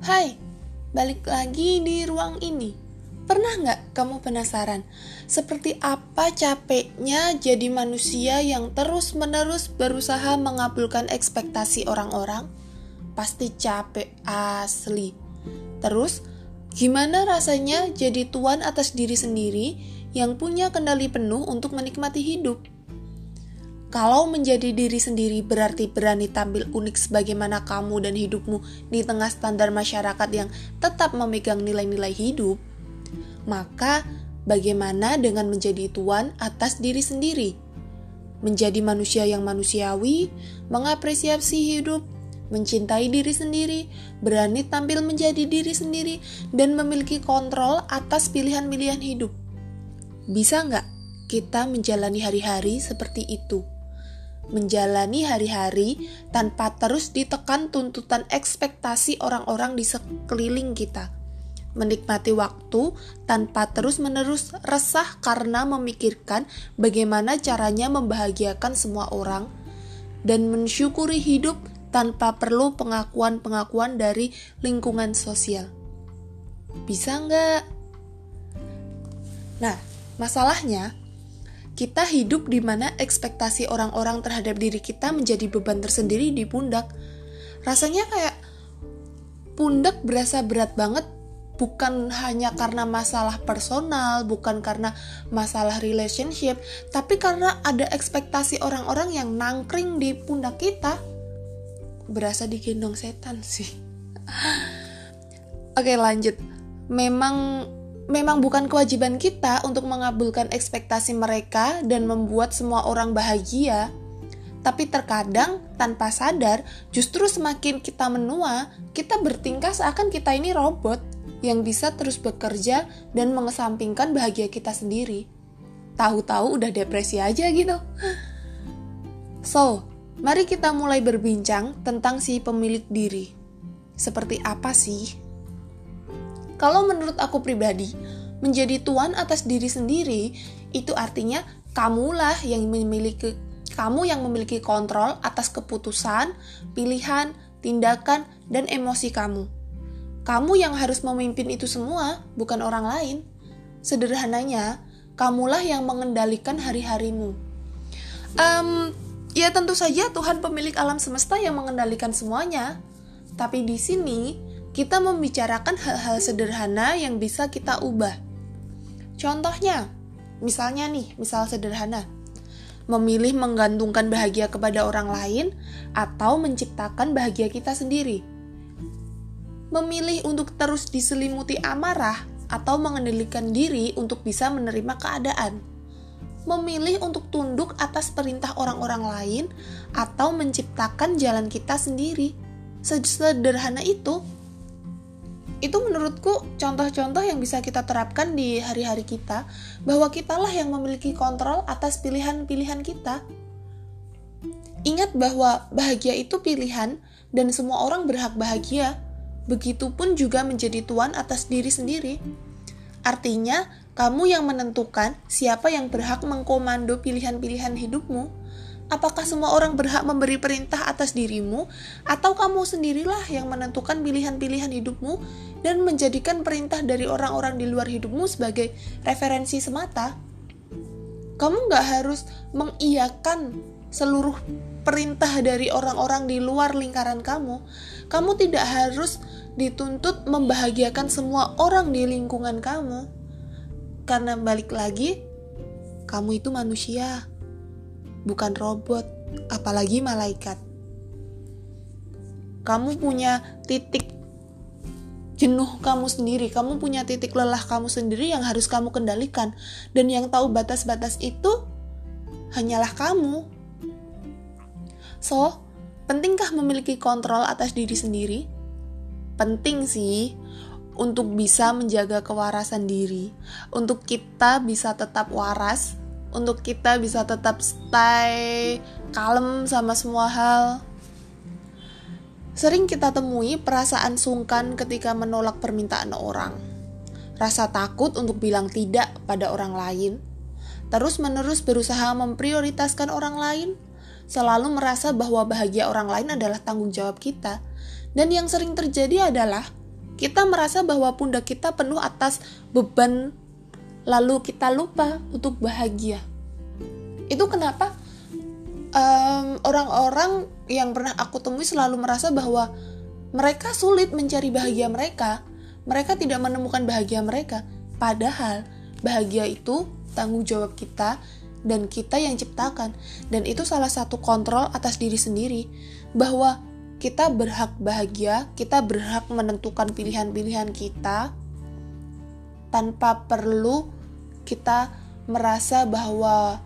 Hai, balik lagi di ruang ini. Pernah nggak kamu penasaran seperti apa capeknya jadi manusia yang terus-menerus berusaha mengabulkan ekspektasi orang-orang? Pasti capek asli. Terus, gimana rasanya jadi tuan atas diri sendiri yang punya kendali penuh untuk menikmati hidup? Kalau menjadi diri sendiri berarti berani tampil unik sebagaimana kamu dan hidupmu di tengah standar masyarakat yang tetap memegang nilai-nilai hidup, maka bagaimana dengan menjadi tuan atas diri sendiri? Menjadi manusia yang manusiawi, mengapresiasi hidup, mencintai diri sendiri, berani tampil menjadi diri sendiri, dan memiliki kontrol atas pilihan-pilihan hidup. Bisa nggak kita menjalani hari-hari seperti itu? Menjalani hari-hari tanpa terus ditekan tuntutan ekspektasi orang-orang di sekeliling kita. Menikmati waktu tanpa terus-menerus resah karena memikirkan bagaimana caranya membahagiakan semua orang, dan mensyukuri hidup tanpa perlu pengakuan-pengakuan dari lingkungan sosial. Bisa nggak? Nah, masalahnya kita hidup di mana ekspektasi orang-orang terhadap diri kita menjadi beban tersendiri di pundak. Rasanya kayak pundak berasa berat banget bukan hanya karena masalah personal, bukan karena masalah relationship, tapi karena ada ekspektasi orang-orang yang nangkring di pundak kita. Berasa digendong setan sih. Oke, lanjut. Memang memang bukan kewajiban kita untuk mengabulkan ekspektasi mereka dan membuat semua orang bahagia. Tapi terkadang tanpa sadar, justru semakin kita menua, kita bertingkah seakan kita ini robot yang bisa terus bekerja dan mengesampingkan bahagia kita sendiri. Tahu-tahu udah depresi aja gitu. So, mari kita mulai berbincang tentang si pemilik diri. Seperti apa sih kalau menurut aku pribadi, menjadi tuan atas diri sendiri itu artinya kamulah yang memiliki kamu yang memiliki kontrol atas keputusan, pilihan, tindakan, dan emosi kamu. Kamu yang harus memimpin itu semua, bukan orang lain. Sederhananya, kamulah yang mengendalikan hari-harimu. Um, ya tentu saja Tuhan pemilik alam semesta yang mengendalikan semuanya. Tapi di sini kita membicarakan hal-hal sederhana yang bisa kita ubah. Contohnya, misalnya nih, misal sederhana, memilih menggantungkan bahagia kepada orang lain atau menciptakan bahagia kita sendiri. Memilih untuk terus diselimuti amarah atau mengendalikan diri untuk bisa menerima keadaan. Memilih untuk tunduk atas perintah orang-orang lain atau menciptakan jalan kita sendiri. Sederhana itu, itu menurutku contoh-contoh yang bisa kita terapkan di hari-hari kita bahwa kitalah yang memiliki kontrol atas pilihan-pilihan kita. Ingat bahwa bahagia itu pilihan dan semua orang berhak bahagia. Begitupun juga menjadi tuan atas diri sendiri. Artinya, kamu yang menentukan siapa yang berhak mengkomando pilihan-pilihan hidupmu. Apakah semua orang berhak memberi perintah atas dirimu, atau kamu sendirilah yang menentukan pilihan-pilihan hidupmu dan menjadikan perintah dari orang-orang di luar hidupmu sebagai referensi semata? Kamu nggak harus mengiyakan seluruh perintah dari orang-orang di luar lingkaran kamu. Kamu tidak harus dituntut membahagiakan semua orang di lingkungan kamu. Karena balik lagi, kamu itu manusia bukan robot, apalagi malaikat. Kamu punya titik jenuh kamu sendiri, kamu punya titik lelah kamu sendiri yang harus kamu kendalikan, dan yang tahu batas-batas itu hanyalah kamu. So, pentingkah memiliki kontrol atas diri sendiri? Penting sih untuk bisa menjaga kewarasan diri, untuk kita bisa tetap waras untuk kita bisa tetap stay kalem sama semua hal. Sering kita temui perasaan sungkan ketika menolak permintaan orang. Rasa takut untuk bilang tidak pada orang lain. Terus-menerus berusaha memprioritaskan orang lain. Selalu merasa bahwa bahagia orang lain adalah tanggung jawab kita. Dan yang sering terjadi adalah kita merasa bahwa pundak kita penuh atas beban, lalu kita lupa untuk bahagia. Itu kenapa orang-orang um, yang pernah aku temui selalu merasa bahwa mereka sulit mencari bahagia mereka. Mereka tidak menemukan bahagia mereka. Padahal bahagia itu tanggung jawab kita dan kita yang ciptakan. Dan itu salah satu kontrol atas diri sendiri. Bahwa kita berhak bahagia, kita berhak menentukan pilihan-pilihan kita tanpa perlu kita merasa bahwa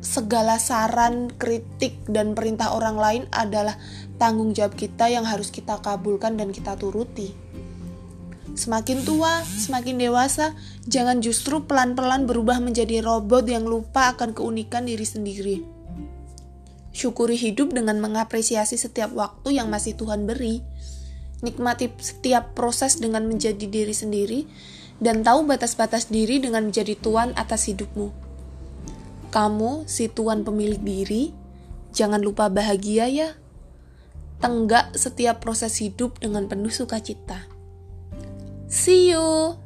segala saran, kritik, dan perintah orang lain adalah tanggung jawab kita yang harus kita kabulkan dan kita turuti. Semakin tua, semakin dewasa, jangan justru pelan-pelan berubah menjadi robot yang lupa akan keunikan diri sendiri Syukuri hidup dengan mengapresiasi setiap waktu yang masih Tuhan beri. Nikmati setiap proses dengan menjadi diri sendiri dan tahu batas-batas diri dengan menjadi tuan atas hidupmu. Kamu, si tuan pemilik diri, jangan lupa bahagia ya. Tenggak setiap proses hidup dengan penuh sukacita. See you.